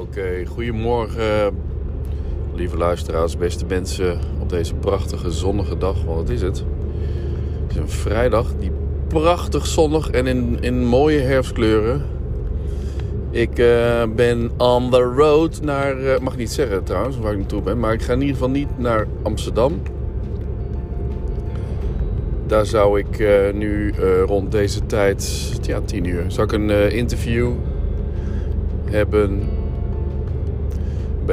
Oké, goedemorgen, lieve luisteraars, beste mensen op deze prachtige zonnige dag. Want wat is het? Het is een vrijdag die prachtig zonnig en in, in mooie herfstkleuren. Ik eh, ben on the road naar, eh, mag niet zeggen trouwens waar ik naartoe ben, maar ik ga in ieder geval niet naar Amsterdam. Daar zou ik eh, nu rond deze tijd, ja 10 uur, zou ik een interview hebben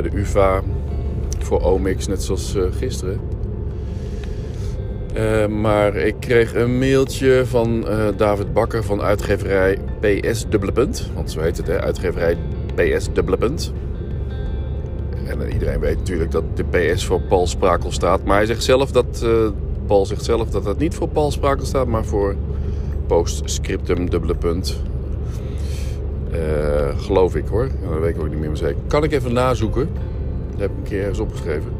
bij de UvA voor Omix, net zoals eh, gisteren. Eh, maar ik kreeg een mailtje van eh, David Bakker van uitgeverij PS. Want zo heet het, hè? uitgeverij PS. En iedereen weet natuurlijk dat de PS voor Paul Sprakel staat. Maar hij zegt zelf dat, Paul zegt zelf dat dat niet voor Paul Sprakel staat, maar voor postscriptum dubbele punt. Eh, geloof ik hoor. Ja, dat weet ik ook niet meer zeker. Kan ik even nazoeken. Dat heb ik een keer ergens opgeschreven.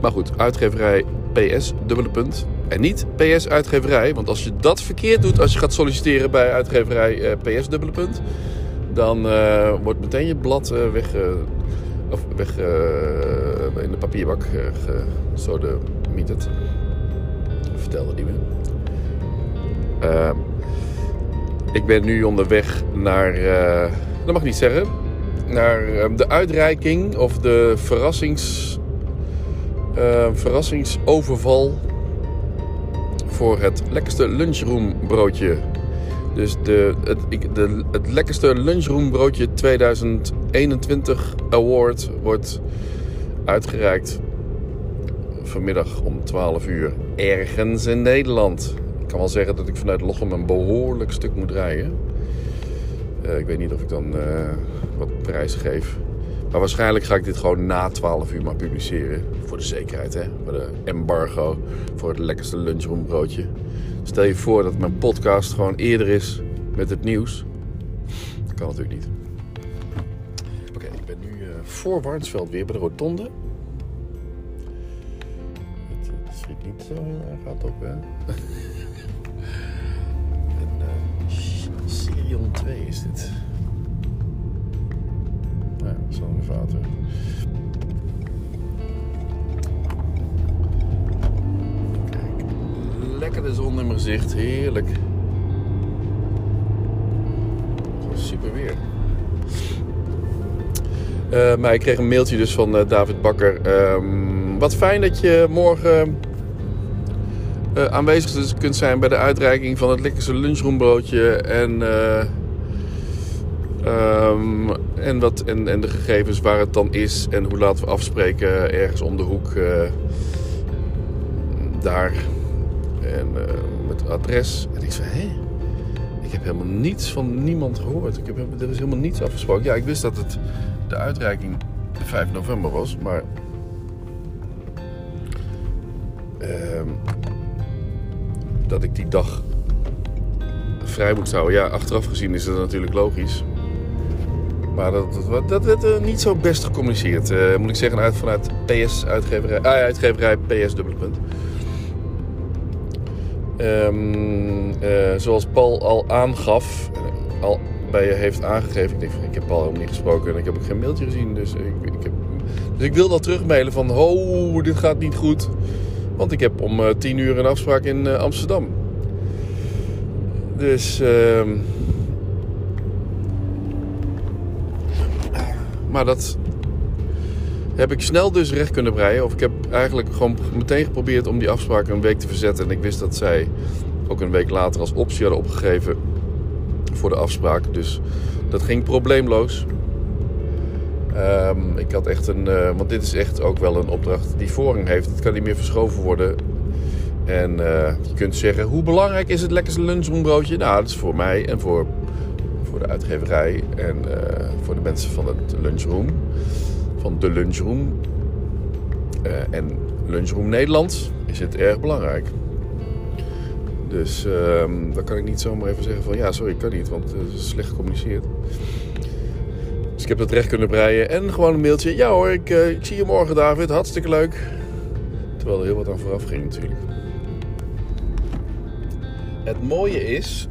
Maar goed, uitgeverij PS, dubbele punt. En niet PS uitgeverij. Want als je dat verkeerd doet, als je gaat solliciteren bij uitgeverij eh, PS, dubbele punt. Dan eh, wordt meteen je blad weg, of weg in de papierbak uh. Vertelde niet meer. Ik ben nu onderweg naar, eh, dat mag ik niet zeggen, naar eh, de uitreiking of de verrassings, eh, verrassingsoverval voor het lekkerste lunchroombroodje. Dus de, het, ik- de, het lekkerste lunchroombroodje 2021 award wordt uitgereikt vanmiddag om 12 uur ergens in Nederland. Ik kan wel zeggen dat ik vanuit Lochem een behoorlijk stuk moet rijden. Eh, ik weet niet of ik dan eh, wat prijs geef. Maar waarschijnlijk ga ik dit gewoon na 12 uur maar publiceren. Voor de zekerheid, hè. Voor de embargo. Voor het lekkerste lunchroombroodje. Stel je voor dat mijn podcast gewoon eerder is met het nieuws. Dat kan natuurlijk niet. Oké, ik ben nu eh, voor Warnsveld weer bij de rotonde. Het, het schiet niet zo heel erg hard op, hè. 2 is dit. Nou, ja, zo'n vater. Kijk, lekker de zon in mijn gezicht, heerlijk. Super weer. Eh, maar ik kreeg een mailtje dus van eh, David Bakker. Ehm, wat fijn dat je morgen eh, aanwezig dus kunt zijn bij de uitreiking van het lekkerste lunchroombroodje. En, eh, ehm, en, wat, en, en de gegevens waar het dan is en hoe laten we afspreken ergens om de hoek eh, daar. En eh, met adres. En ik zei, hé? Ik heb helemaal niets van niemand gehoord. Ik heb, er is helemaal niets afgesproken. Ja, ik wist dat het de uitreiking 5 november was, maar. ehm, dat ik die dag vrij moet houden. Ja, achteraf gezien is dat natuurlijk logisch. Maar dat, dat, werd eh, niet zo best gecommuniceerd. eh, moet ik zeggen, uit, vanuit PS uitgeverij, ah, uitgeverij PS dubbele punt. Ehm, eh, zoals Paul al aangaf, al bij je heeft aangegeven. Ik denk van, ik heb Paul helemaal niet gesproken en ik heb ook geen mailtje gezien. Dus ik, ik heb, dus ik wil dat terugmailen van, oh, dit gaat niet goed. Want ik heb om 10 uur een afspraak in Amsterdam. Dus, ehm, maar dat heb ik snel dus recht kunnen breien. Of ik heb eigenlijk gewoon meteen geprobeerd om die afspraak een week te verzetten. En ik wist dat zij ook een week later als optie hadden opgegeven voor de afspraak. Dus dat ging probleemloos. Ehm, ik had echt een, eh, want dit is echt ook wel een opdracht die voorrang heeft. Het kan niet meer verschoven worden. En eh, je kunt zeggen, hoe belangrijk is het lekkerste lunchroombroodje? Nou, dat is voor mij en voor, voor de uitgeverij en eh, voor de mensen van het lunchroom. Van de lunchroom. Eh, en lunchroom Nederland is het erg belangrijk. Dus ehm dan kan ik niet zomaar even zeggen van ja, sorry, ik kan niet, want het is slecht gecommuniceerd. Dus ik heb dat recht kunnen breien en gewoon een mailtje. Ja hoor, ik, eh, ik zie je morgen David, hartstikke leuk. Terwijl er heel wat aan vooraf ging natuurlijk. Het mooie is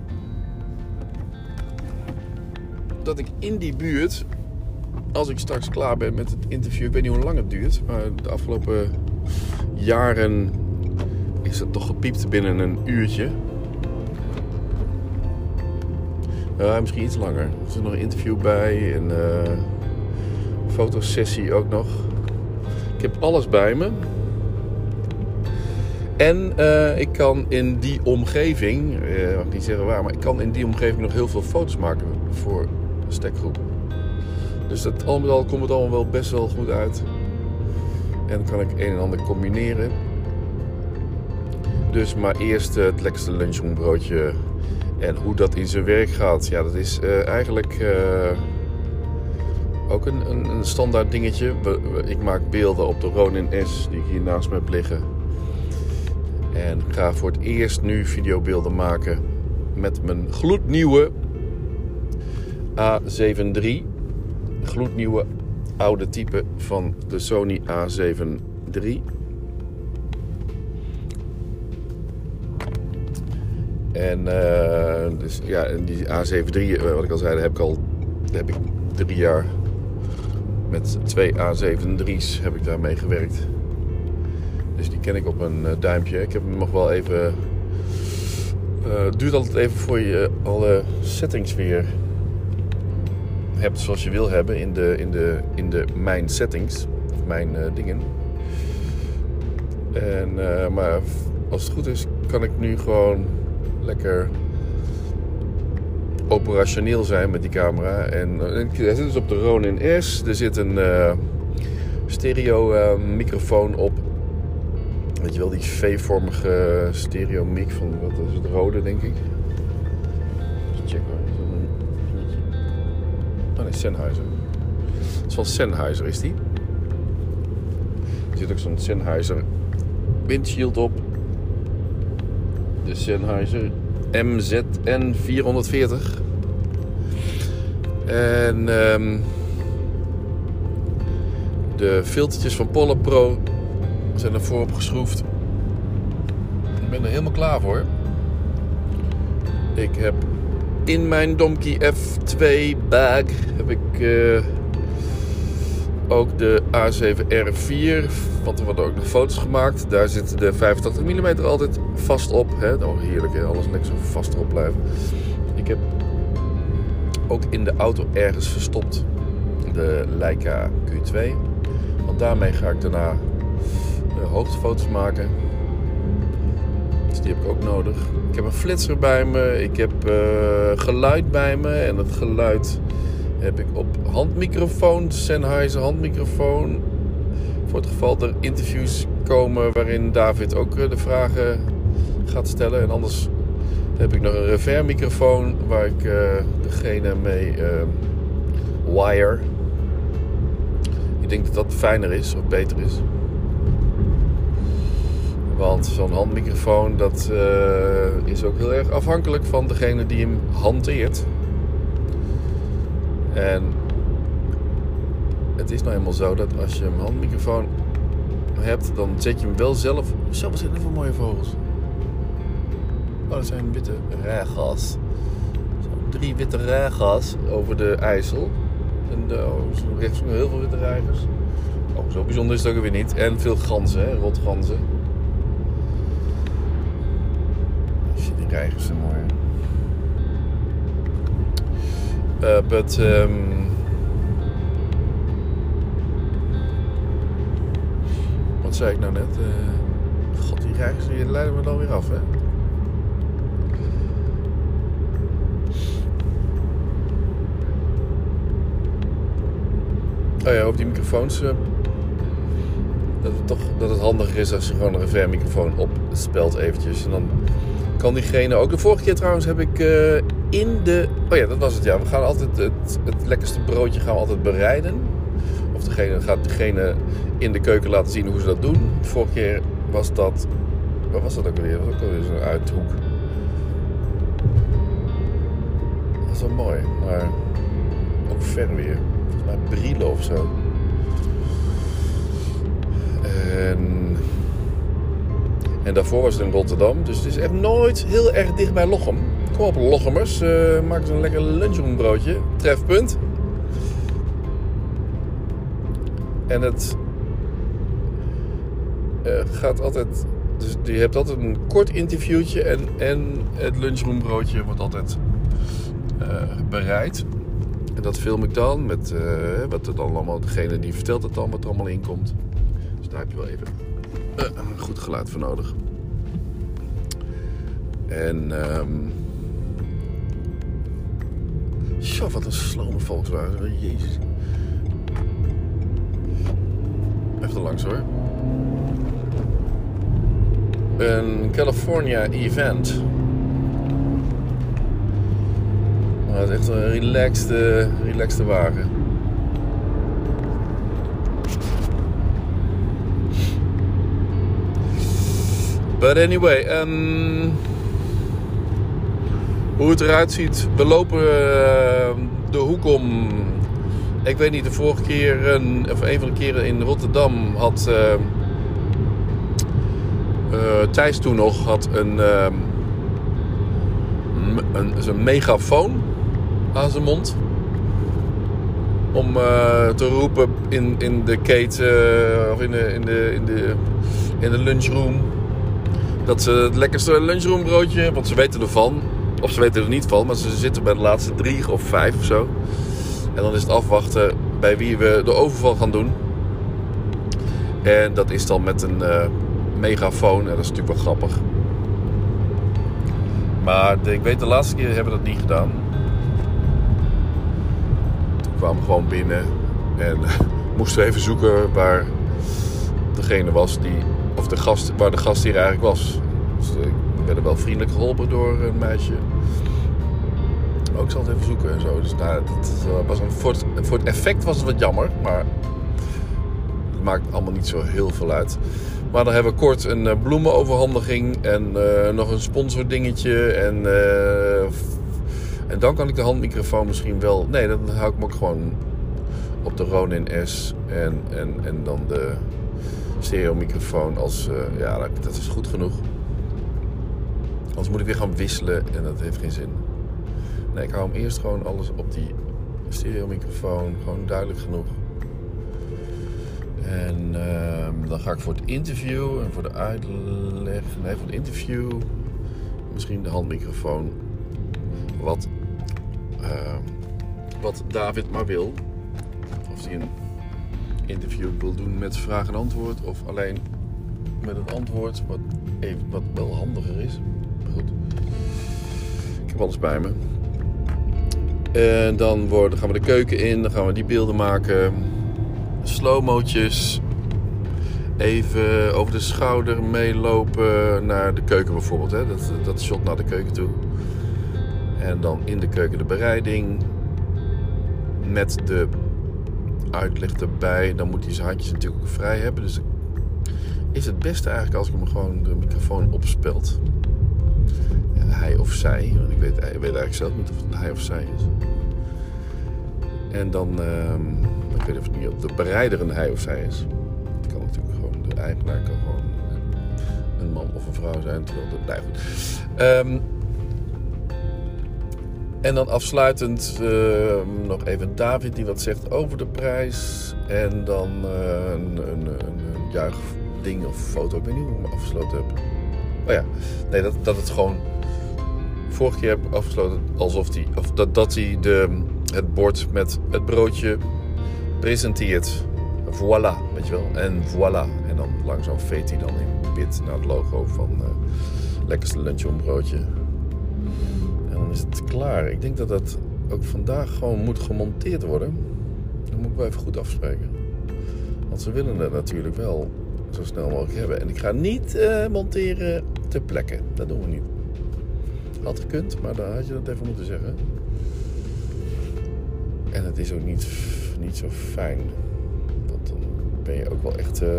dat ik in die buurt als ik straks klaar ben met het interview, ik weet niet hoe lang het duurt, maar de afgelopen jaren is het toch gepiept binnen een uurtje. Ja, misschien iets langer. Er is nog een interview bij en uh, fotosessie ook nog. Ik heb alles bij me. En uh, ik kan in die omgeving, uh, mag ik niet zeggen waar, maar ik kan in die omgeving nog heel veel foto's maken voor stekgroep. Dus dat, al met al komt het allemaal wel best wel goed uit. En kan ik een en ander combineren. Dus maar eerst het lekkerste lunchroom En hoe dat in zijn werk gaat, ja, dat is uh, eigenlijk uh, ook een, een, een, standaard dingetje. Ik maak beelden op de Ronin S die ik hier naast me heb liggen. En ga voor het eerst nu videobeelden maken met mijn gloednieuwe A7 III. Gloednieuwe oude type van de Sony A7 III. En uh, dus, ja, die A7 III, wat ik al zei, heb ik al heb ik drie jaar met twee A7 III's heb ik daarmee gewerkt. Dus die ken ik op een uh, duimpje. Ik heb hem nog wel even. Het duurt altijd even voor je alle settings weer hebt zoals je wil hebben in de, in de, in de mijn settings. Of mijn uh, dingen. En, maar als het goed is, kan ik nu gewoon lekker operationeel zijn met die camera. En er zit dus op de Ronin S. Er zit een stereo microfoon op. Weet je wel, die V-vormige stereo mic van wat is het rode denk ik. Nee, Sennheiser. Het is van Sennheiser is die. Er zit ook zo'n Sennheiser windshield op. De Sennheiser MZN 440. En um, de filtertjes van Polar Pro zijn er voorop geschroefd. Ik ben er helemaal klaar voor. Ik heb in mijn Domkey F2 bag heb ik uh, ook de A7R4. Want er worden ook nog foto's gemaakt. Daar zit de 85 mm altijd vast op. Hè? Oh, heerlijk, alles lekker zo vast erop blijven. Ik heb ook in de auto ergens verstopt de Leica Q2. Want daarmee ga ik daarna de hoogtefoto's maken. Die heb ik ook nodig. Ik heb een flitser bij me. Ik heb uh, geluid bij me. En het geluid heb ik op handmicrofoon, Sennheiser handmicrofoon. Voor het geval er interviews komen waarin David ook eh, de vragen gaat stellen. En anders heb ik nog een reverb microfoon waar ik uh, degene mee wire. Ik denk dat dat fijner is of beter is. Want zo'n handmicrofoon dat uh, is ook heel erg afhankelijk van degene die hem hanteert. En het is nou helemaal zo dat als je een handmicrofoon hebt, dan zet je hem wel zelf. Zo, wat zijn er voor mooie vogels? Oh, dat zijn witte regas. Drie witte regas over de IJssel. En uh, oh, rechts heel veel witte reigers. Oh, zo bijzonder is het ook weer niet. En veel ganzen, hè, rotganzen. Zijn mooi. Uh, but um, wat zei ik nou net? Uh, God, die reigers die leiden me dan weer af, hè? Oh ja, over die microfoons. Uh, dat, het toch, dat het handiger is als je gewoon een reverb-microfoon opspelt eventjes. En dan kan diegene ook. De vorige keer trouwens heb ik uh, in de... Oh ja, dat was het ja. We gaan altijd het, het lekkerste broodje gaan we altijd bereiden. Of degene gaat degene in de keuken laten zien hoe ze dat doen. De vorige keer was dat... Waar was dat ook alweer? Dat was ook alweer zo'n uithoek. Dat is wel mooi, maar ook ver weer. Volgens mij Brilo of zo. En, en daarvoor was het in Rotterdam. Dus het is echt nooit heel erg dicht bij Lochem. Kom op, Lochemers. Uh, maak eens een lekker lunchroom broodje. Trefpunt. En het eh, gaat altijd. Dus je hebt altijd een kort interviewtje en, en het lunchroombroodje wordt altijd eh, bereid. En dat film ik dan met wat dan allemaal, degene die vertelt het dan, wat er allemaal in komt. Dus daar heb je wel even een goed geluid voor nodig. En Zo, wat een slome Volkswagen. Jezus. Even langs hoor. Een California event. Maar het is echt een relaxed, relaxed wagen. But anyway, um, hoe het eruit ziet. We lopen uh, de hoek om. Ik weet niet, de vorige keer, of een van de keren in Rotterdam had uh, uh, Thijs toen nog had een, ehm, een, een megafoon aan zijn mond. Om te roepen in, in de keten of in de, in de, in de, in de lunchroom. Dat ze het lekkerste lunchroombroodje, want ze weten ervan, of ze weten er niet van, maar ze zitten bij de laatste drie of vijf of zo. En dan is het afwachten bij wie we de overval gaan doen. En dat is dan met een uh, megafoon. En dat is natuurlijk wel grappig. Maar ik weet de laatste keer hebben we dat niet gedaan. Toen kwamen we gewoon binnen. En moesten even zoeken waar degene was die... De gast, waar de gast hier eigenlijk was. Dus, uh, werden wel vriendelijk geholpen door een meisje. Maar ik zal het even zoeken en zo. Dus nou, was een, voor, het, voor het effect was het wat jammer. Maar het maakt allemaal niet zo heel veel uit. Maar dan hebben we kort een eh, bloemenoverhandiging en uh, nog een sponsordingetje. En, en dan kan ik de handmicrofoon misschien wel... Nee, dan hou ik hem ook gewoon op de Ronin S. En, en, en dan de stereomicrofoon als... ja, dat is goed genoeg. Anders moet ik weer gaan wisselen en dat heeft geen zin. Nee, ik hou hem eerst gewoon alles op die stereomicrofoon. Gewoon duidelijk genoeg. En uh, dan ga ik voor het interview en voor de uitleg. Nee, voor het interview. Misschien de handmicrofoon. Wat, uh, wat David maar wil. Of hij een interview wil doen met vraag en antwoord. Of alleen met een antwoord. Wat, even, wat wel handiger is goed. Ik heb alles bij me. En dan worden, gaan we de keuken in. Dan gaan we die beelden maken. Slowmootjes. Even over de schouder meelopen naar de keuken bijvoorbeeld. Hè? Dat, dat shot naar de keuken toe. En dan in de keuken de bereiding. Met de uitleg erbij. Dan moet hij zijn handjes natuurlijk ook vrij hebben. Dus is het beste eigenlijk als ik hem gewoon de microfoon opspelt hij of zij. Want ik weet, ik weet eigenlijk zelf niet of het hij of zij is. En dan, uh, ik weet of het niet de bereider een hij of zij is. Het kan natuurlijk gewoon, de eigenaar kan gewoon een man of een vrouw zijn. Terwijl de, nee, goed. Um, en dan afsluitend uh, nog even David die wat zegt over de prijs. En dan uh, een, een, een, juichding of foto. Ik weet niet hoe ik me afgesloten heb. Oh ja, nee, dat, dat het gewoon vorige keer heb afgesloten alsof hij, of dat, dat hij de, het bord met het broodje presenteert. Voilà, weet je wel. En voilà. En dan langzaam veet hij dan in wit naar het logo van uh, lekkerste lunchroom En dan is het klaar. Ik denk dat dat ook vandaag gewoon moet gemonteerd worden. Dat moet ik wel even goed afspreken. Want ze willen het natuurlijk wel zo snel mogelijk hebben. En ik ga niet uh, monteren ter plekke. Dat doen we niet. Had gekund, maar dan had je dat even moeten zeggen. En het is ook niet, niet zo fijn. Want dan ben je ook wel echt uh,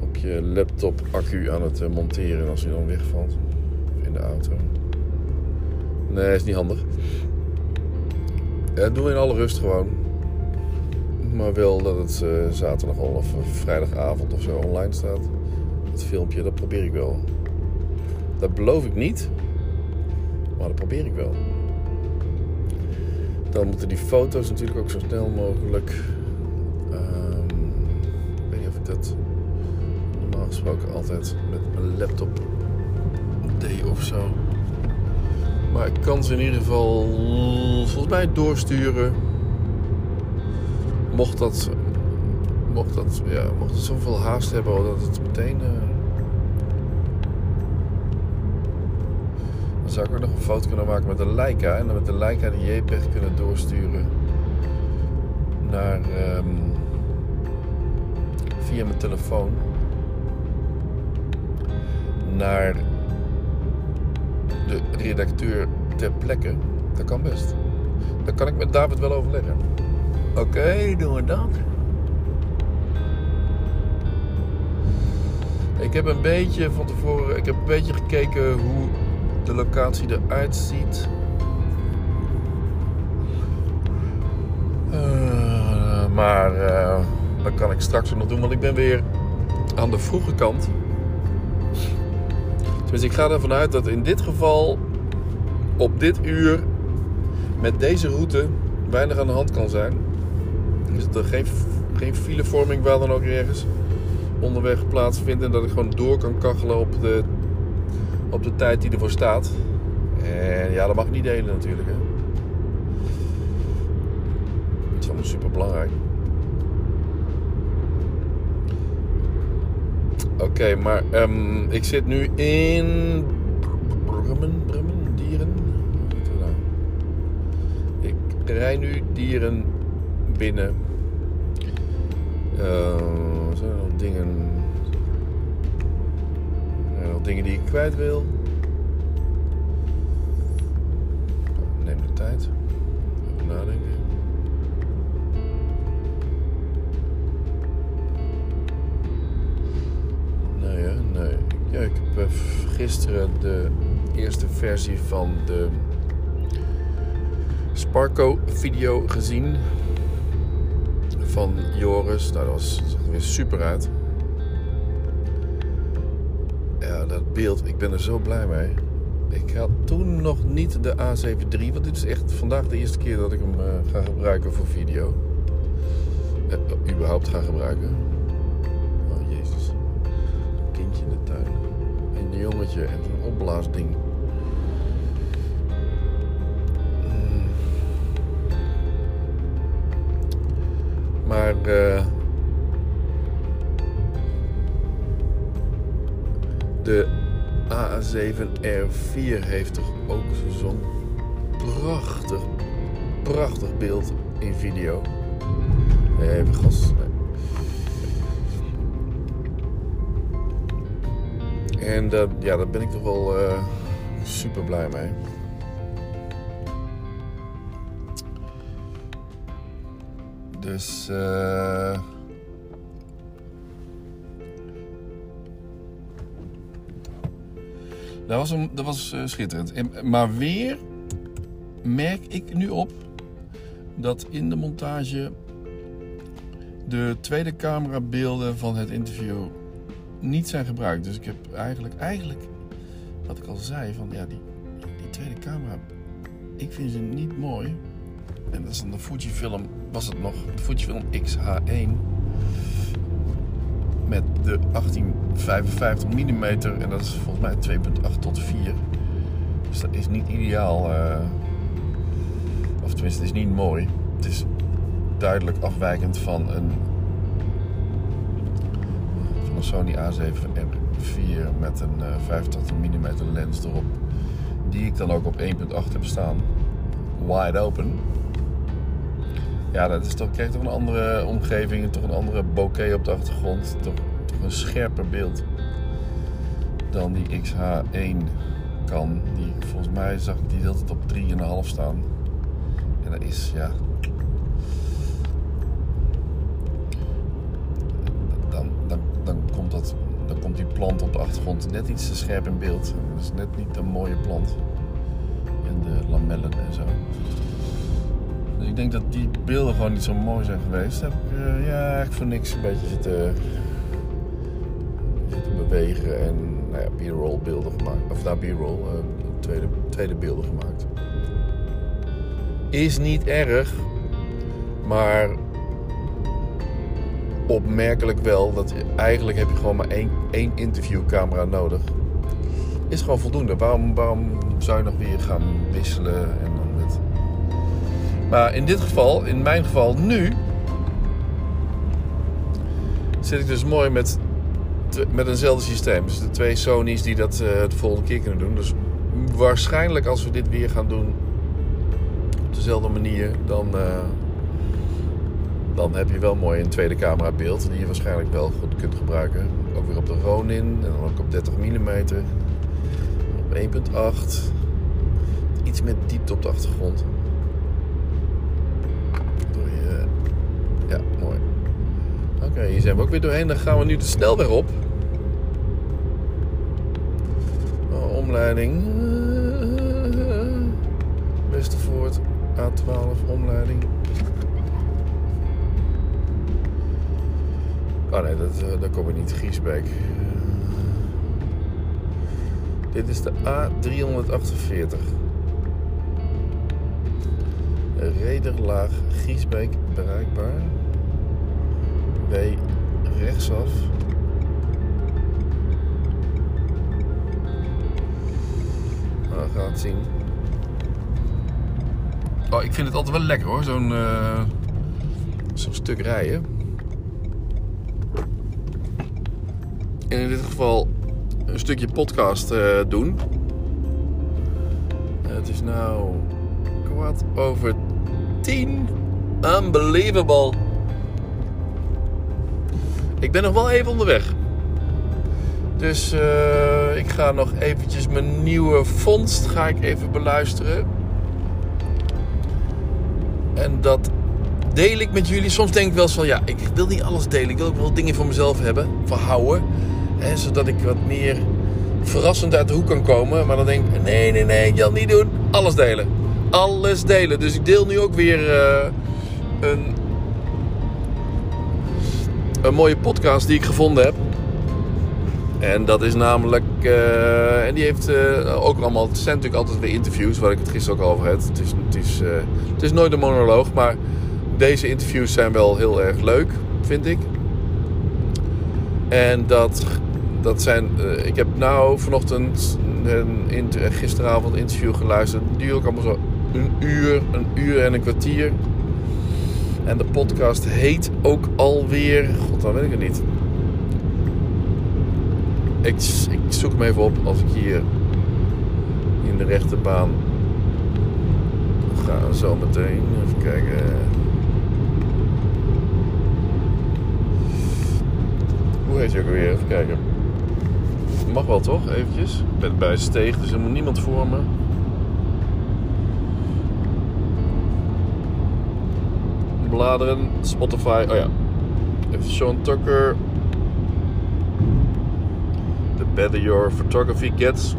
op je laptop accu aan het uh, monteren als hij dan wegvalt. Auto. Nee, is niet handig. Ja, doen we in alle rust gewoon. Maar wel dat het uh, zaterdag of vrijdagavond of zo online staat. Het filmpje, dat probeer ik wel. Dat beloof ik niet. Maar dat probeer ik wel. Dan moeten die foto's natuurlijk ook zo snel mogelijk. Ehm, ik weet niet of ik dat normaal gesproken altijd met mijn laptop of zo. Maar ik kan ze in ieder geval volgens mij doorsturen. Mocht dat, mocht dat, ja, mocht het zoveel haast hebben dat het meteen. eh, dan zou ik ook nog een foto kunnen maken met de Leica. En dan met de Leica de JPEG kunnen doorsturen naar. ehm, via mijn telefoon. Naar redacteur ter plekke. Dat kan best. Daar kan ik met David wel overleggen. Oké, doen we dat. Ik heb een beetje van tevoren, ik heb een beetje gekeken hoe de locatie eruit ziet. Eh, maar eh, dat kan ik straks nog doen, want ik ben weer aan de vroege kant. Dus ik ga ervan uit dat in dit geval op dit uur met deze route weinig aan de hand kan zijn. Is dat er geen, geen filevorming waar dan ook ergens onderweg plaatsvindt. En dat ik gewoon door kan kachelen op de, op de tijd die ervoor staat. En ja, dat mag ik niet delen natuurlijk. Hè. Dat is allemaal super belangrijk. Oké, maar ehm, ik zit nu in Rij nu Dieren binnen. Eh, zijn er nog dingen? Zijn er nog dingen die ik kwijt wil? Neem de tijd. Even nadenken. Nee, nee. Ja, ik heb eh, gisteren de eerste versie van de Sparko-video gezien. Van Joris. Nou, dat was, er weer super uit. Ja, dat beeld, ik ben er zo blij mee. Ik had toen nog niet de A7 III, want dit is echt vandaag de eerste keer dat ik hem eh, ga gebruiken voor video. Eh, überhaupt ga gebruiken. Oh jezus. Een kindje in de tuin. Een jongetje en een opblaasding. Eh, de A7R4 heeft toch ook zo'n prachtig, prachtig beeld in video. Even gas. Nee. En dat, ja, daar ben ik toch wel eh, super blij mee. Dus. eh dat was, een, dat was eh, schitterend. En, maar weer merk ik nu op dat in de montage de tweede camerabeelden van het interview niet zijn gebruikt. Dus ik heb eigenlijk, eigenlijk wat ik al zei, van ja, die, die tweede camera, ik vind ze niet mooi. En dat is de Fujifilm, was het nog, de Fujifilm X-H1 met de 1855 mm en dat is volgens mij 2.8 tot 4. Dus dat is niet ideaal. Uh, of tenminste, het is niet mooi. Het is duidelijk afwijkend van een, van een Sony A7R4 met een uh, 85 mm lens erop. Die ik dan ook op 1.8 heb staan. Wide open. Ja, dat is toch, krijg toch een andere omgeving, toch een andere bokeh op de achtergrond. Toch, toch een scherper beeld dan die XH1 kan. Die, volgens mij zag ik die altijd op 3,5 staan. En dat is, ja... Dan, dan, dan, komt dat, dan komt die plant op de achtergrond net iets te scherp in beeld. Dat is net niet een mooie plant. En de lamellen en zo. Ik denk dat die beelden gewoon niet zo mooi zijn geweest. Heb ik uh, ja, echt voor niks een beetje zitten, zitten bewegen en nou ja, b-roll beelden gemaakt. Of nou, b-roll, uh, tweede, tweede beelden gemaakt. Is niet erg, maar opmerkelijk wel dat eigenlijk heb je gewoon maar één, één interviewcamera nodig. Is gewoon voldoende. Waarom, waarom zou je nog weer gaan wisselen. Maar in dit geval, in mijn geval nu, zit ik dus mooi met, met eenzelfde systeem. Dus de twee Sony's die dat uh, de volgende keer kunnen doen. Dus waarschijnlijk als we dit weer gaan doen op dezelfde manier, dan, uh, dan heb je wel mooi een tweede camera beeld die je waarschijnlijk wel goed kunt gebruiken. Ook weer op de Ronin en dan ook op 30 mm. Op 1.8. Iets met diepte op de achtergrond. Je, ja, mooi. Oké, hier zijn we ook weer doorheen. Dan gaan we nu de snelweg op. Oh, omleiding. Westervoort, A12, omleiding. Oh nee, dat, uh, daar kom ik niet. Griesbeek. Dit is de A348. Rederlaag Giesbeek bereikbaar. W rechtsaf. Nou, we gaan het zien. Oh, ik vind het altijd wel lekker hoor, zo'n zo'n stuk rijden. En in dit geval een stukje podcast uh, doen. Het is nou kwart over tien. Unbelievable. Ik ben nog wel even onderweg. Dus uh, ik ga nog eventjes mijn nieuwe vondst ga ik even beluisteren. En dat deel ik met jullie. Soms denk ik wel van ja, ik wil niet alles delen. Ik wil ook wel dingen voor mezelf hebben, verhouden. Hè, zodat ik wat meer verrassend uit de hoek kan komen. Maar dan denk ik, nee, nee, nee, ik wil niet doen. Alles delen. Alles delen. Dus ik deel nu ook weer uh, een, een mooie podcast die ik gevonden heb. En dat is namelijk, uh, en die heeft uh, ook allemaal, het zijn natuurlijk altijd weer interviews, waar ik het gisteren ook over had. Het is, het is, het is nooit een monoloog, maar deze interviews zijn wel heel erg leuk, vind ik. En dat, dat zijn, ik heb nou vanochtend, een, gisteravond interview geluisterd. Duurt ook allemaal zo een uur, een uur en een kwartier. En de podcast heet ook alweer, god dan weet ik het niet. Ik, ik, zoek hem even op als ik hier in de rechterbaan ga. Zo meteen. Even kijken. Hoe heet je ook weer? Even kijken. Mag wel toch? Eventjes. Ik ben bij Steeg, dus er moet niemand voor me. Bladeren, Spotify. Oh ja. Even Sean Tucker. The better your photography gets,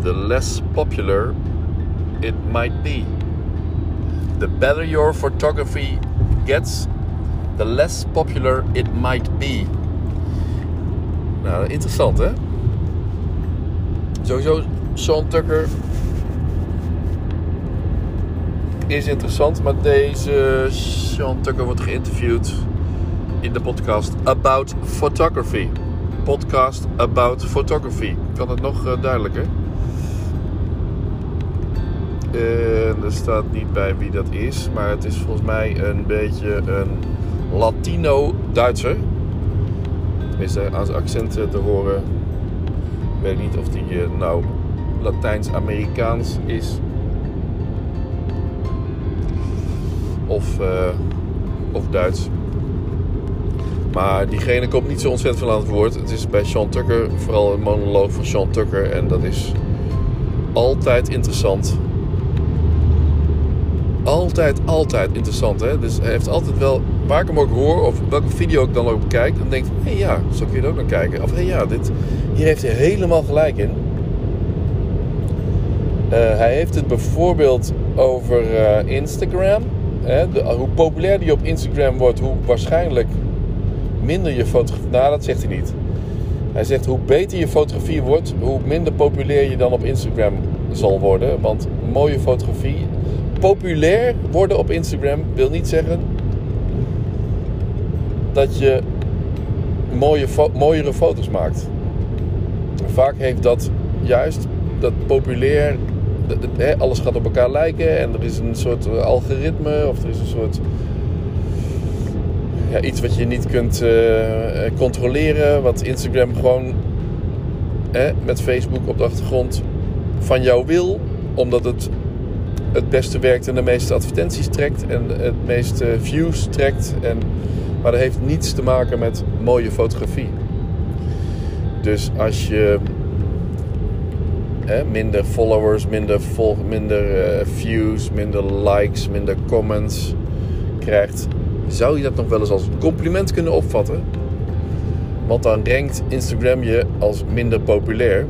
the less popular it might be. The better your photography gets, the less popular it might be. Nou, interessant hè? Sowieso, Sean Tucker is interessant, maar deze Sean Tucker wordt geïnterviewd in de podcast About Photography podcast about photography. Kan het nog uh, duidelijker? En er staat niet bij wie dat is, maar het is volgens mij een beetje een Latino-Duitser. Tenminste, aan zijn accent te horen. Ik weet niet of die nou Latijns-Amerikaans is. Of, uh, of Duits. Maar diegene komt niet zo ontzettend veel aan het woord. Het is bij Sean Tucker vooral een monoloog van Sean Tucker. En dat is altijd interessant. Altijd, altijd interessant. Hè? Dus hij heeft altijd wel, waar ik hem ook hoor, of welke video ik dan ook bekijk, dan denk ik: hé hey, ja, zo kun je er ook naar kijken. Of hé hey, ja, dit, hier heeft hij helemaal gelijk in. Uh, hij heeft het bijvoorbeeld over uh, Instagram. Hoe populair die op Instagram wordt, hoe waarschijnlijk minder je fotografie... Nou, dat zegt hij niet. Hij zegt hoe beter je fotografie wordt, hoe minder populair je dan op Instagram zal worden. Want mooie fotografie populair worden op Instagram wil niet zeggen dat je mooie mooiere foto's maakt. Vaak heeft dat juist dat populair, alles gaat op elkaar lijken en er is een soort eh, algoritme of er is een soort ja, iets wat je niet kunt uh, controleren, wat Instagram gewoon hè, met Facebook op de achtergrond van jou wil, omdat het het beste werkt en de meeste advertenties trekt en het meeste views trekt. En, maar dat heeft niets te maken met mooie fotografie. Dus als je minder followers, minder, vol, minder uh, views, minder likes, minder comments krijgt, zou je dat nog wel eens als compliment kunnen opvatten. Want dan rankt Instagram je als minder populair.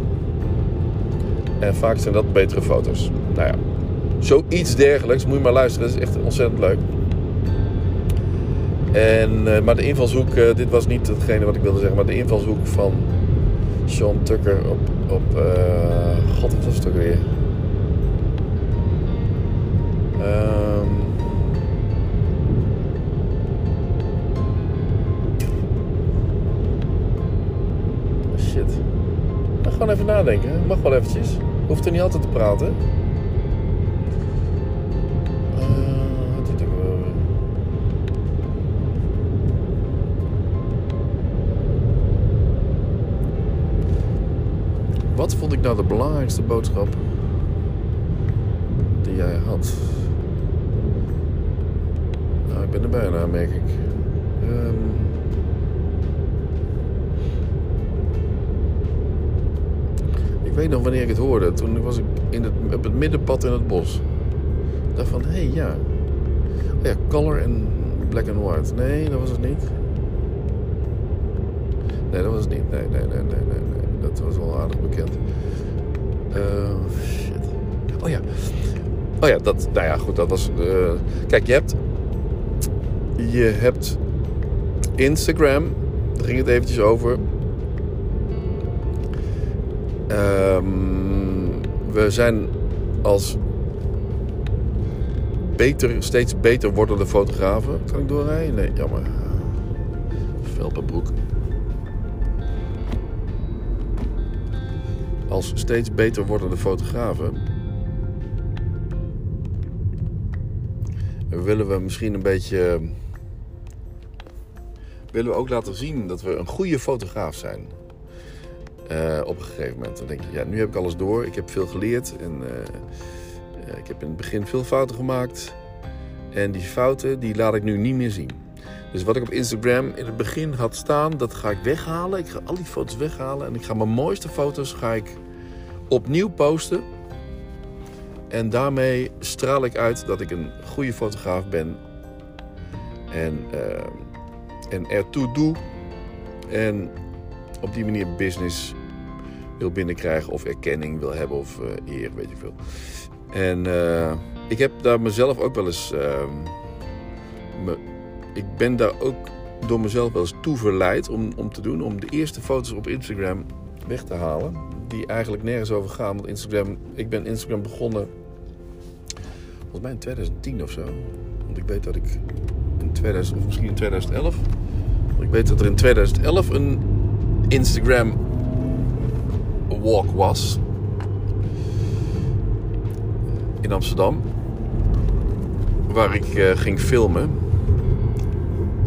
En vaak zijn dat betere foto's. Nou ja, zoiets dergelijks. Moet je maar luisteren, dat is echt ontzettend leuk. En, uh, maar de invalshoek, uh, dit was niet hetgene wat ik wilde zeggen, maar de invalshoek van Sean Tucker op, op uh, god wat was het ook weer? Um, shit. Mag gewoon even nadenken, mag wel eventjes. Hoeft er niet altijd te praten. Wat vond ik nou de belangrijkste boodschap die jij had? Nou, ik ben er bijna, merk ik. Um... Ik weet nog wanneer ik het hoorde. Toen was ik in het, op het middenpad in het bos. Ik van, hé, hey, ja. Oh ja, color en black and white. Nee, dat was het niet. Nee, dat was het niet. Nee, nee, nee, nee, nee. Dat was wel aardig bekend. Uh, shit. Oh ja. Oh ja, dat, nou ja, goed, dat was... Uh, kijk, je hebt... Je hebt Instagram. Daar ging het eventjes over. Um, we zijn als beter, steeds beter wordende fotografen. Kan ik doorrijden? Nee, jammer. Velpenbroek. Als steeds beter wordende fotografen willen we misschien een beetje. willen we ook laten zien dat we een goede fotograaf zijn. Uh, op een gegeven moment. Dan denk je, ja, nu heb ik alles door. Ik heb veel geleerd. En uh, ik heb in het begin veel fouten gemaakt. En die fouten, die laat ik nu niet meer zien. Dus wat ik op Instagram in het begin had staan, dat ga ik weghalen. Ik ga al die foto's weghalen. En ik ga mijn mooiste foto's ga ik opnieuw posten. En daarmee straal ik uit dat ik een goede fotograaf ben. En, uh, en ertoe doe. En op die manier business wil binnenkrijgen of erkenning wil hebben of uh, eer, weet je veel. En uh, ik heb daar mezelf ook wel eens. Ik ben daar ook door mezelf wel eens toe verleid om, om te doen. Om de eerste foto's op Instagram weg te halen. Die eigenlijk nergens over gaan. Want Instagram, ik ben Instagram begonnen. Volgens mij in 2010 of zo. Want ik weet dat ik in 2000, of misschien in 2011. Want ik weet dat er in 2011 een Instagram walk was. In Amsterdam. Waar ik uh, ging filmen.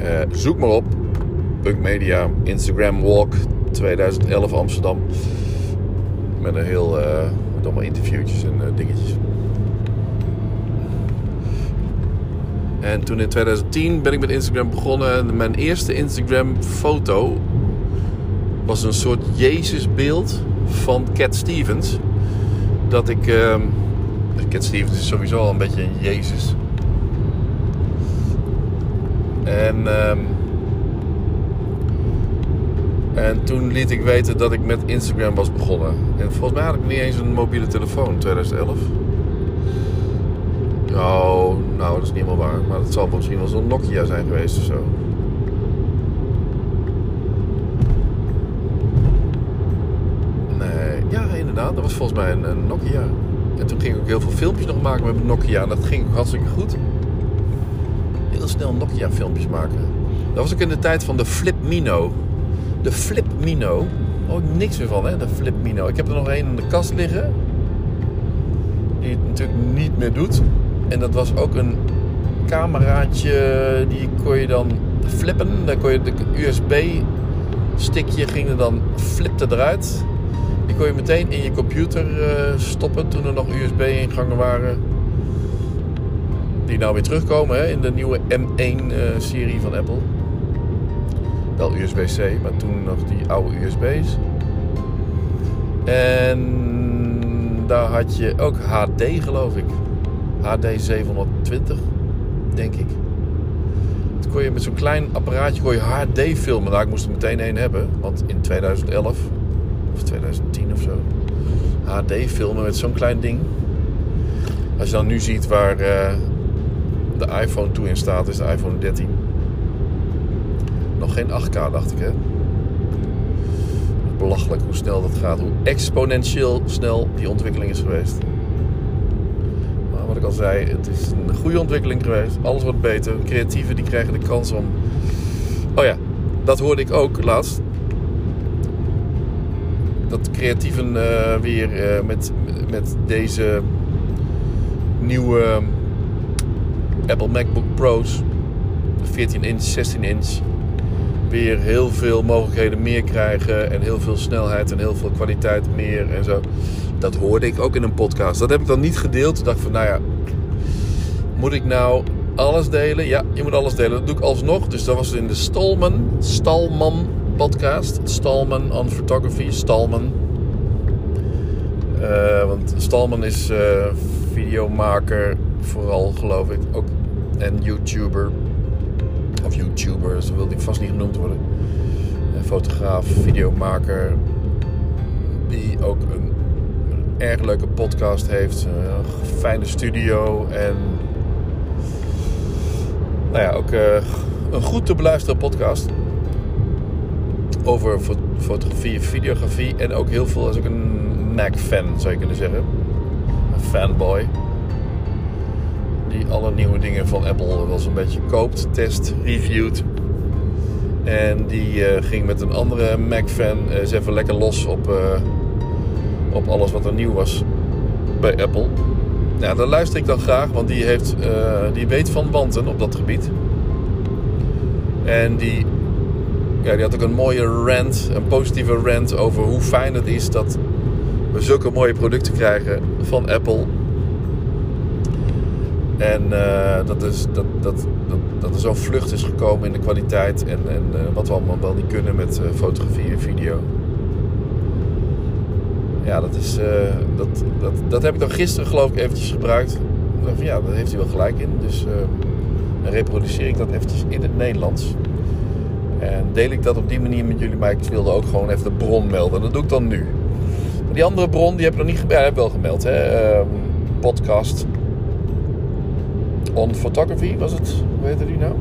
Uh, zoek maar op. Punk Media Instagram Walk 2011 Amsterdam. Met een heel, uh, allemaal interviewtjes en uh, dingetjes. En toen in 2010 ben ik met Instagram begonnen. En mijn eerste Instagram foto was een soort Jezusbeeld van Cat Stevens. Dat ik... Uh, Cat Stevens is sowieso al een beetje een Jezus. En... Uh, en toen liet ik weten dat ik met Instagram was begonnen. En volgens mij had ik niet eens een mobiele telefoon in 2011. Oh, nou, dat is niet helemaal waar. Maar het zal misschien wel zo'n Nokia zijn geweest of zo. Nee, ja, inderdaad. Dat was volgens mij een, een Nokia. En toen ging ik ook heel veel filmpjes nog maken met mijn Nokia. En dat ging hartstikke goed. Snel Nokia filmpjes maken. Dat was ook in de tijd van de Flip Mino. De Flip Mino. Oh, niks meer van hè, de Flip Mino. Ik heb er nog één in de kast liggen. Die het natuurlijk niet meer doet. En dat was ook een cameraatje. Die kon je dan flippen. Dan kon je de USB stickje ging er dan flipte eruit. Die kon je meteen in je computer uh, stoppen toen er nog USB-ingangen waren. Die nou weer terugkomen hè, in de nieuwe M1-serie van Apple. Wel USB-C, maar toen nog die oude USB's. En daar had je ook HD, geloof ik. HD 720, denk ik kon je met zo'n klein apparaatje kon je HD filmen. Nou, ik moest er meteen één hebben. Want in 2011 of 2010 of zo. HD filmen met zo'n klein ding. Als je dan nu ziet waar uh, de iPhone toe in staat, is de iPhone 13. Nog geen 8K, dacht ik hè. Belachelijk hoe snel dat gaat. Hoe exponentieel snel die ontwikkeling is geweest wat ik al zei, het is een goede ontwikkeling geweest. Alles wordt beter. Creatieven die krijgen de kans om. Oh ja, dat hoorde ik ook laatst. Dat creatieven uh, weer uh, met, met deze nieuwe Apple MacBook Pro's, 14 inch, 16 inch, weer heel veel mogelijkheden meer krijgen en heel veel snelheid en heel veel kwaliteit meer en zo. Dat hoorde ik ook in een podcast. Dat heb ik dan niet gedeeld. Ik dacht van, nou ja, moet ik nou alles delen? Ja, je moet alles delen. Dat doe ik alsnog. Dus dat was in de Stallman, Stallman podcast. Stallman on Photography, Stallman. Uh, want Stallman is uh, videomaker, vooral geloof ik. Ook, en YouTuber. Of YouTuber, zo wil die vast niet genoemd worden. fotograaf, videomaker. Die ook een erg leuke podcast heeft. Een fijne studio en nou ja, ook uh, een goed te beluisteren podcast. Over fotografie, videografie en ook heel veel, is ook een Mac-fan zou je kunnen zeggen. Fanboy. Die alle nieuwe dingen van Apple wel een beetje koopt, test, reviewt. En die uh, ging met een andere Mac-fan eens even lekker los op op alles wat er nieuw was bij Apple. Ja, daar luister ik dan graag, want die, heeft, die weet van wanten op dat gebied. En die, ja, die had ook een mooie rant, een positieve rant over hoe fijn het is dat we zulke mooie producten krijgen van Apple. En uh, dat, is, dat, dat, dat, dat er zo'n vlucht is gekomen in de kwaliteit en, en uh, wat we allemaal wel niet kunnen met fotografie en video ja, dat, is, uh, dat, dat, dat heb ik dan gisteren geloof ik eventjes gebruikt. Van, ja, daar heeft hij wel gelijk in. Dus uh, dan reproduceer ik dat eventjes in het Nederlands. En deel ik dat op die manier met jullie. Maar ik wilde ook gewoon even de bron melden. Dat doe ik dan nu. Die andere bron, die heb ik nog niet gemeld. Ja, heb wel gemeld. Hè? Uh, podcast. On Photography was het. Hoe heette die nou?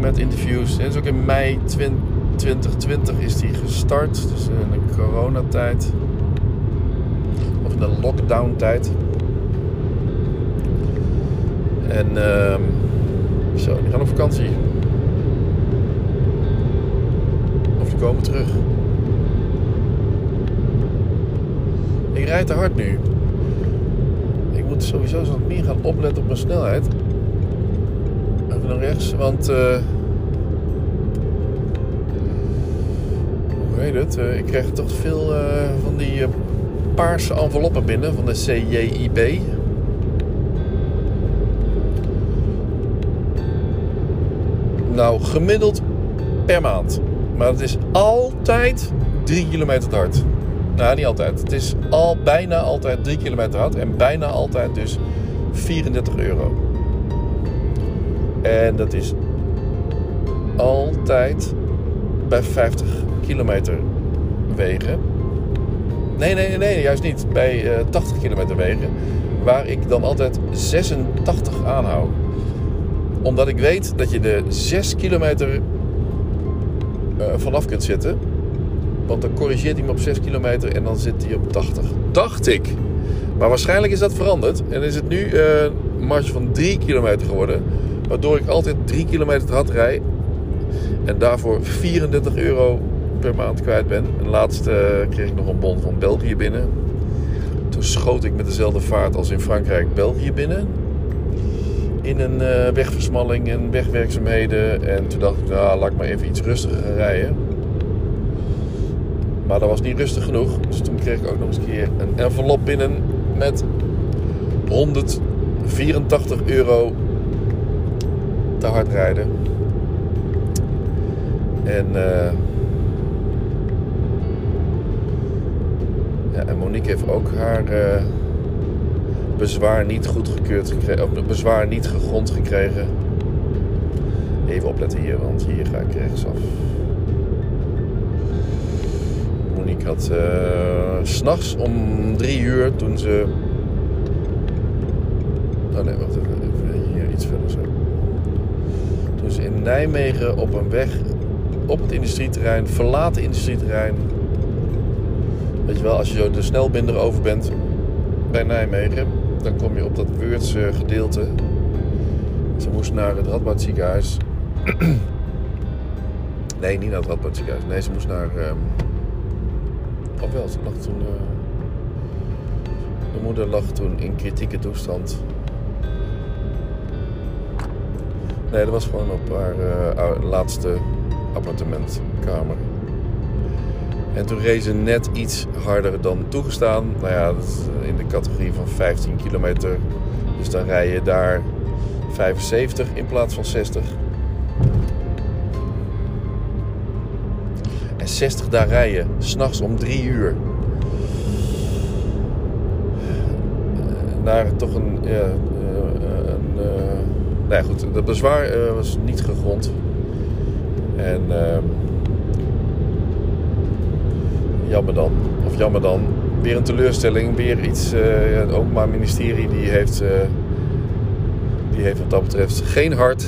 Met interviews. Dat is ook in mei 20 2020 is die gestart, dus in de coronatijd. Of in de lockdown tijd. En uh, zo, die gaan op vakantie. Of die komen terug. Rijd te hard nu. Ik moet sowieso wat meer gaan opletten op mijn snelheid. Even naar rechts, want... Uh, hoe heet het? Uh, ik krijg toch veel uh, van die paarse enveloppen binnen van de CJIB. Nou, gemiddeld per maand. Maar het is altijd 3 kilometer te hard. Nou, niet altijd. Het is al bijna altijd 3 kilometer hard. En bijna altijd dus 34 euro. En dat is altijd bij 50 kilometer wegen. Nee, nee, nee, juist niet. Bij uh, 80 kilometer wegen. Waar ik dan altijd 86 aanhoud. Omdat ik weet dat je de 6 kilometer uh, vanaf kunt zitten. Want dan corrigeert hij me op 6 kilometer en dan zit hij op 80. Dacht ik. Maar waarschijnlijk is dat veranderd. En is het nu uh, een marge van 3 kilometer geworden. Waardoor ik altijd 3 kilometer te hard rijd. En daarvoor 34 euro per maand kwijt ben. En laatst uh, kreeg ik nog een bon van België binnen. Toen schoot ik met dezelfde vaart als in Frankrijk België binnen. In een uh, wegversmalling en wegwerkzaamheden. En toen dacht ik, nou, laat ik maar even iets rustiger rijden. Maar dat was niet rustig genoeg. Dus toen kreeg ik ook nog eens een keer een envelop binnen met 184 euro te hard rijden. En, uh, ja, en Monique heeft ook haar uh, bezwaar niet goedgekeurd gekregen, of bezwaar niet gegrond gekregen. Even opletten hier, want hier ga ik rechtsaf. Monique had uh, s'nachts om drie uur toen ze. Oh nee, wacht even, even hier iets verder zo. Toen ze in Nijmegen op een weg op het industrieterrein, verlaten industrieterrein. Weet je wel, als je zo de snelbinder over bent bij Nijmegen, dan kom je op dat Weurtse gedeelte. Ze moest naar het Radboudziekenhuis. nee, niet naar het Radboudziekenhuis. Nee, ze moest naar. Um... Of wel, ze lag toen. Uh... De moeder lag toen in kritieke toestand. Nee, dat was gewoon op haar uh, laatste appartementkamer. En toen reed ze net iets harder dan toegestaan. Nou ja, dat is in de categorie van 15 kilometer. Dus dan rij je daar 75 in plaats van 60. En 60 daar rijden, s'nachts om 3 uur. Naar toch een. Ja, een, uh, nou goed, dat bezwaar uh, was niet gegrond. En uh, jammer dan. Of jammer dan. Weer een teleurstelling. Weer iets. Het Openbaar Ministerie die heeft, die heeft wat dat betreft geen hart.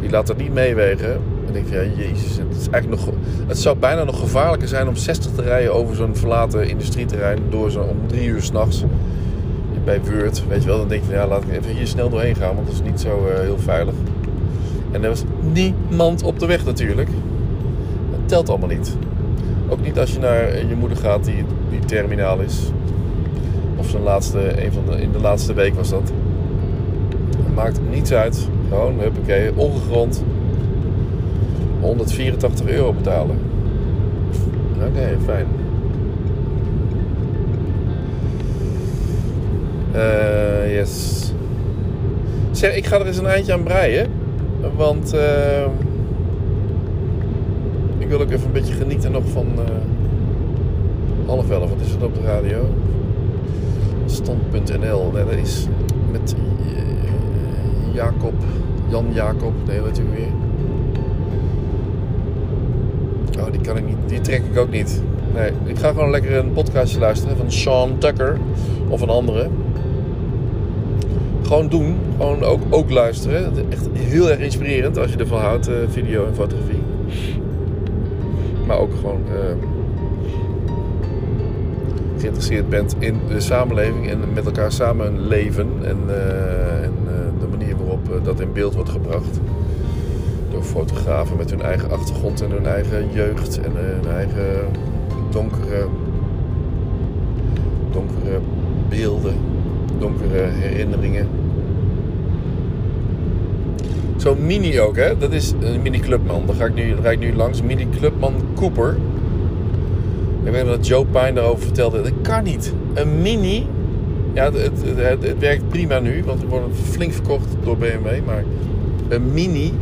Die laat het niet meewegen. En denk van ja, jezus. Het, is eigenlijk nog, het zou bijna nog gevaarlijker zijn om 60 te rijden over zo'n verlaten industrieterrein. Door zo om drie uur s'nachts. Bij Word, weet je wel. Dan denk je ja, laat ik even hier snel doorheen gaan. Want dat is niet zo uh, heel veilig. En er was niemand op de weg natuurlijk. Dat telt allemaal niet. Ook niet als je naar je moeder gaat die, die terminaal is. Of zijn laatste, een van de, in de laatste week was dat. Het maakt niets uit. Gewoon, huppakee, ongegrond. 184 euro betalen. Oké, okay, fijn. Uh, yes. Ik ga er eens een eindje aan breien. Want uh, ik wil ook even een beetje genieten nog van uh, half elf. Wat is het op de radio? Stand.nl. Dat is met uh, Jacob, Jan Jacob. Nee, u weer? Die kan ik niet. Die trek ik ook niet. Nee, ik ga gewoon lekker een podcastje luisteren van Sean Tucker of een andere gewoon doen. Gewoon ook, ook luisteren. Echt heel erg inspirerend als je ervan houdt, uh, video en fotografie. Maar ook gewoon uh, geïnteresseerd bent in de samenleving en met elkaar samen leven. En, uh, en de manier waarop dat in beeld wordt gebracht. Door fotografen met hun eigen achtergrond en hun eigen jeugd en hun eigen donkere, donkere beelden donkere herinneringen. Zo'n mini ook, hè? Dat is een mini Clubman. Daar ga ik nu, rijd ik nu langs. Mini Clubman Cooper. Ik weet dat Joe Pine daarover vertelde. Dat kan niet. Een mini. Ja, het, het, het, werkt prima nu, want het wordt flink verkocht door BMW. Maar een mini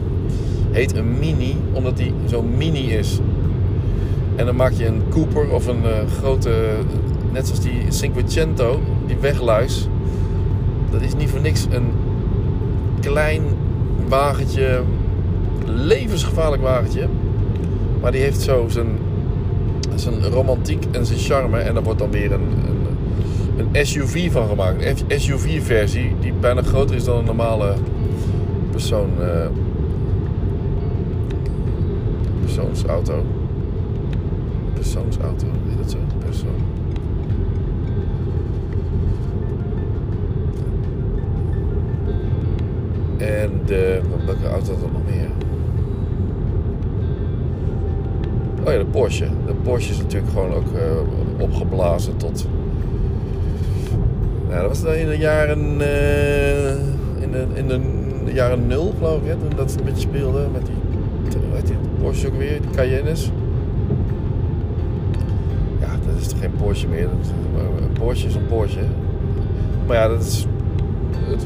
heet een mini omdat die zo mini is. En dan maak je een Cooper of een uh, grote, net zoals die Cinquecento, die wegluis dat is niet voor niks een klein wagentje, levensgevaarlijk wagentje. Maar die heeft zo zijn, zijn romantiek en zijn charme. En daar wordt dan weer een, een, een SUV van gemaakt. Een SUV-versie die bijna groter is dan een normale persoon, uh, persoonsauto. persoonsauto. Is dat zo? Persoon. En de, welke auto had er nog meer? Oh ja, de Porsche. De Porsche is natuurlijk gewoon ook uh, opgeblazen tot. Nou, dat was dan in de jaren. Uh, in, de, in de, jaren nul, geloof ik, toen dat een beetje speelde met die. Hoe heet die Porsche ook weer? Die Cayennes. Ja, dat is toch geen Porsche meer. Een Porsche is een Porsche. Maar ja, dat is,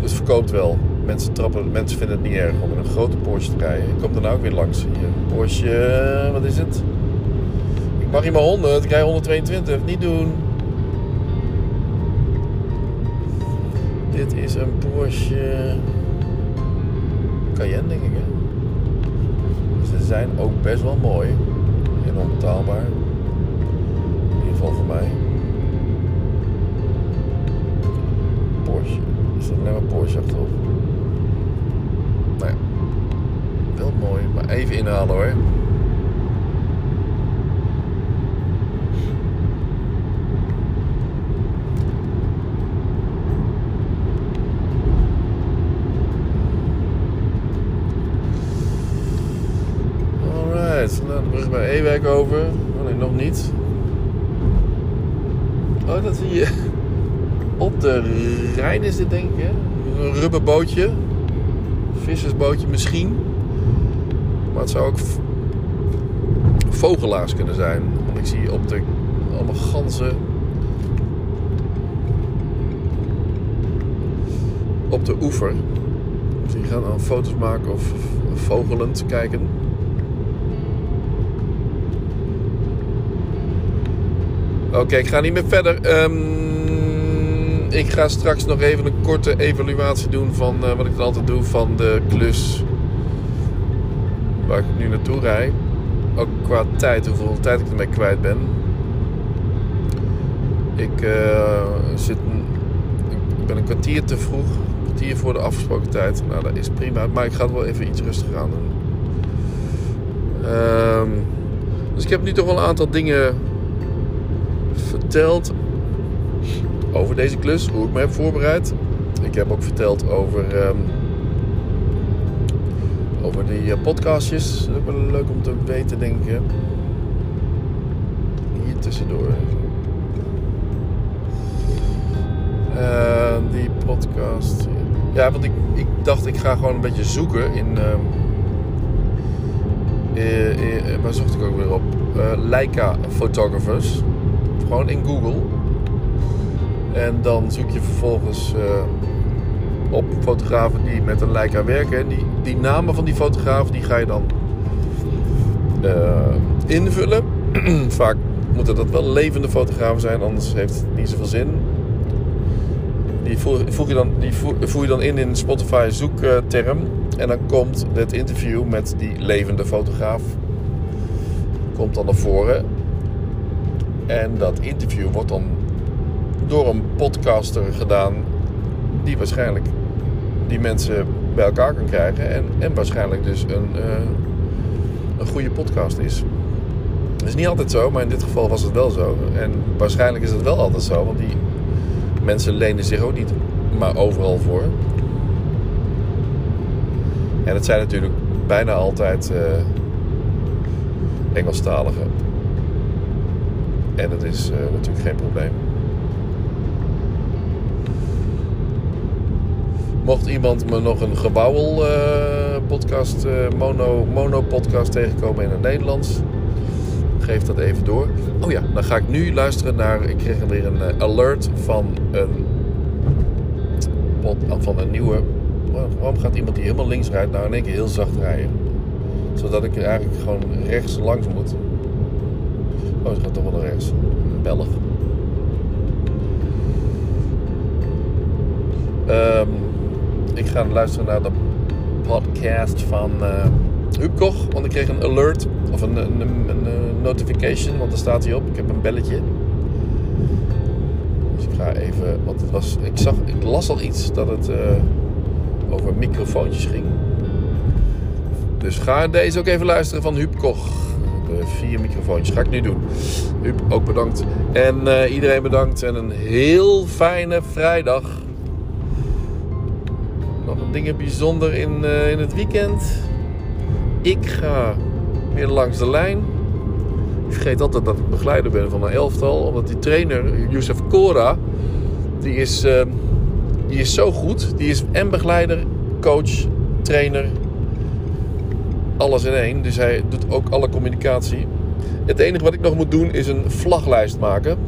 het, verkoopt wel. Mensen, trappen, mensen vinden het niet erg om een grote Porsche te rijden. Ik kom dan ook weer langs hier. Porsche, wat is het? Ik mag hier maar 100, ik rij 122. Niet doen. Dit is een Porsche Cayenne, denk ik. Hè? Zijn ook best wel mooi. En onbetaalbaar. In ieder geval voor mij. Porsche. Er staat alleen maar Porsche achterop. Nou ja. Wel mooi. Maar even inhalen hoor. Alright, nou de brug bij Ewijk over. Oh nog niet. Oh, dat zie je. Op de Rijn is dit denk ik? Een rubberbootje. Vissersbootje misschien. Maar het zou ook vogelaars kunnen zijn. Want ik zie op de allemaal ganzen. Op de oever. Die gaan dan foto's maken of vogelend kijken. Oké, ik ga niet meer verder. Um, ik ga straks nog even een korte evaluatie doen van uh, wat ik dan altijd doe van de klus waar ik nu naartoe rijd. Ook qua tijd, hoeveel tijd ik ermee kwijt ben. Ik, uh, zit, ik ben een kwartier te vroeg, een kwartier voor de afgesproken tijd. Nou, dat is prima, maar ik ga het wel even iets rustiger aan doen. Um, dus ik heb nu toch wel een aantal dingen verteld over deze klus, hoe ik me heb voorbereid. Ik heb ook verteld over, um, over die uh, podcastjes. Dat is wel leuk om te weten, denk ik. Hier tussendoor. Uh, die podcast. Ja, want ik, ik dacht, ik ga gewoon een beetje zoeken in. Uh, waar zocht ik ook weer op? Leica Photographers gewoon in Google. En dan zoek je vervolgens uh, op fotografen die met een Leica werken. En die, die namen van die fotografen die ga je dan uh, invullen. Vaak moeten dat wel levende fotografen zijn, anders heeft het niet zoveel zin. Die voeg, je, dan, die voer je dan in in Spotify zoekterm. En dan komt het interview met die levende fotograaf komt dan naar voren. En dat interview wordt dan door een podcaster gedaan die waarschijnlijk die mensen bij elkaar kan krijgen en, en waarschijnlijk dus een, uh, een goede podcast is. Dat is niet altijd zo, maar in dit geval was het wel zo. En waarschijnlijk is het wel altijd zo, want die mensen lenen zich ook niet maar overal voor. En het zijn natuurlijk bijna altijd uh, Engelstaligen. En dat is uh, natuurlijk geen probleem. Mocht iemand me nog een gebouwel uh, podcast, uh, mono, mono podcast tegenkomen in het Nederlands, geef dat even door. Oh ja, dan ga ik nu luisteren naar. Ik kreeg weer een alert van een, van een nieuwe. Waarom gaat iemand die helemaal links rijdt nou in één keer heel zacht rijden? Zodat ik eigenlijk gewoon rechts langs moet. Oh, ze gaat toch wel naar rechts. Belg. Um, ik ga luisteren naar de podcast van uh, Huub Koch. Want ik kreeg een alert. Of een, een, een, een notification. Want er staat hij op. Ik heb een belletje. Dus ik ga even... Want het was... Ik, zag, ik las al iets dat het uh, over microfoontjes ging. Dus ga deze ook even luisteren van Huub Koch vier microfoontjes ga ik nu doen. U ook bedankt. En uh, iedereen bedankt. En een heel fijne vrijdag. Nog een ding bijzonder in, uh, in het weekend. Ik ga weer langs de lijn. Ik vergeet altijd dat ik begeleider ben van een elftal. Omdat die trainer, Youssef Kora, die is, die is zo goed. Die is en begeleider, coach, trainer. Alles in één. Dus hij doet ook alle communicatie. Het enige wat ik nog moet doen is een vlaglijst maken.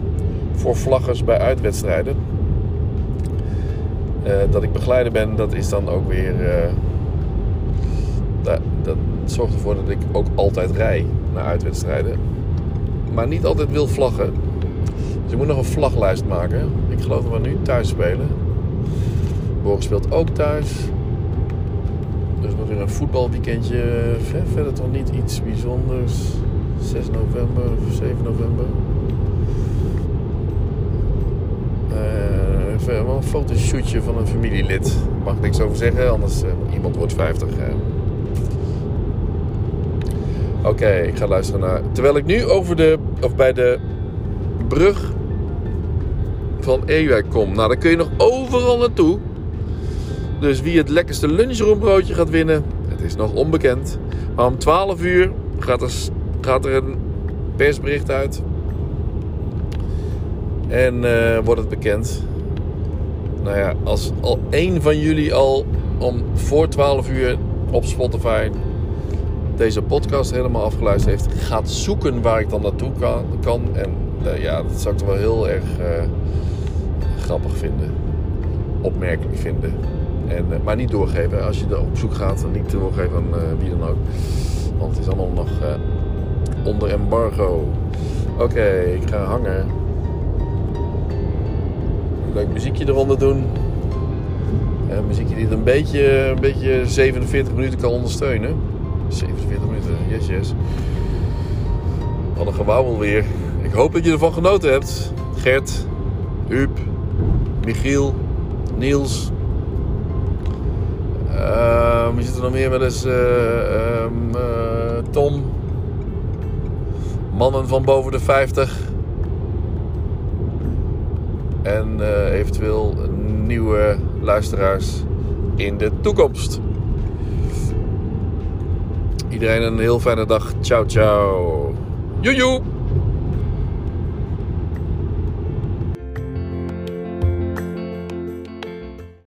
Voor vlaggers bij uitwedstrijden. Uh, dat ik begeleider ben, dat is dan ook weer. Uh, dat, dat zorgt ervoor dat ik ook altijd rij naar uitwedstrijden. Maar niet altijd wil vlaggen. Dus ik moet nog een vlaglijst maken. Ik geloof dat we nu thuis spelen. Borg speelt ook thuis. Een voetbalweekendje. Verder toch niet iets bijzonders. 6 november of 7 november. Uh, even een fotoshootje van een familielid. Mag ik niks over zeggen, anders uh, iemand wordt 50. Uh. Oké, ik ga luisteren naar. Terwijl ik nu over de. of bij de brug van Ewijk kom. Nou, dan kun je nog overal naartoe. Dus wie het lekkerste lunchroombroodje gaat winnen, het is nog onbekend. Maar om 12 uur gaat er, gaat er een persbericht uit. En uh, wordt het bekend. Nou ja, als al één van jullie al om voor 12 uur op Spotify deze podcast helemaal afgeluisterd heeft, gaat zoeken waar ik dan naartoe kan. kan en uh, ja, dat zou ik toch wel heel erg uh, grappig vinden. Opmerkelijk vinden. En, uh, maar niet doorgeven. Als je er op zoek gaat, dan niet doorgeven aan wie dan ook. Want het is allemaal nog onder embargo. Oké, ik ga hangen. Leuk muziekje eronder doen. Een muziekje die het een beetje, een beetje 47 minuten kan ondersteunen. 47 minuten, yes yes. Wat een gewauwel weer. Ik hoop dat je ervan genoten hebt. Gert, Huub, Michiel, Niels. Uh, wie zit er nog meer met eens? Uh, um, uh, Tom. Mannen van boven de 50. En uh, eventueel nieuwe luisteraars in de toekomst. Iedereen een heel fijne dag. Ciao, ciao. Joejoe!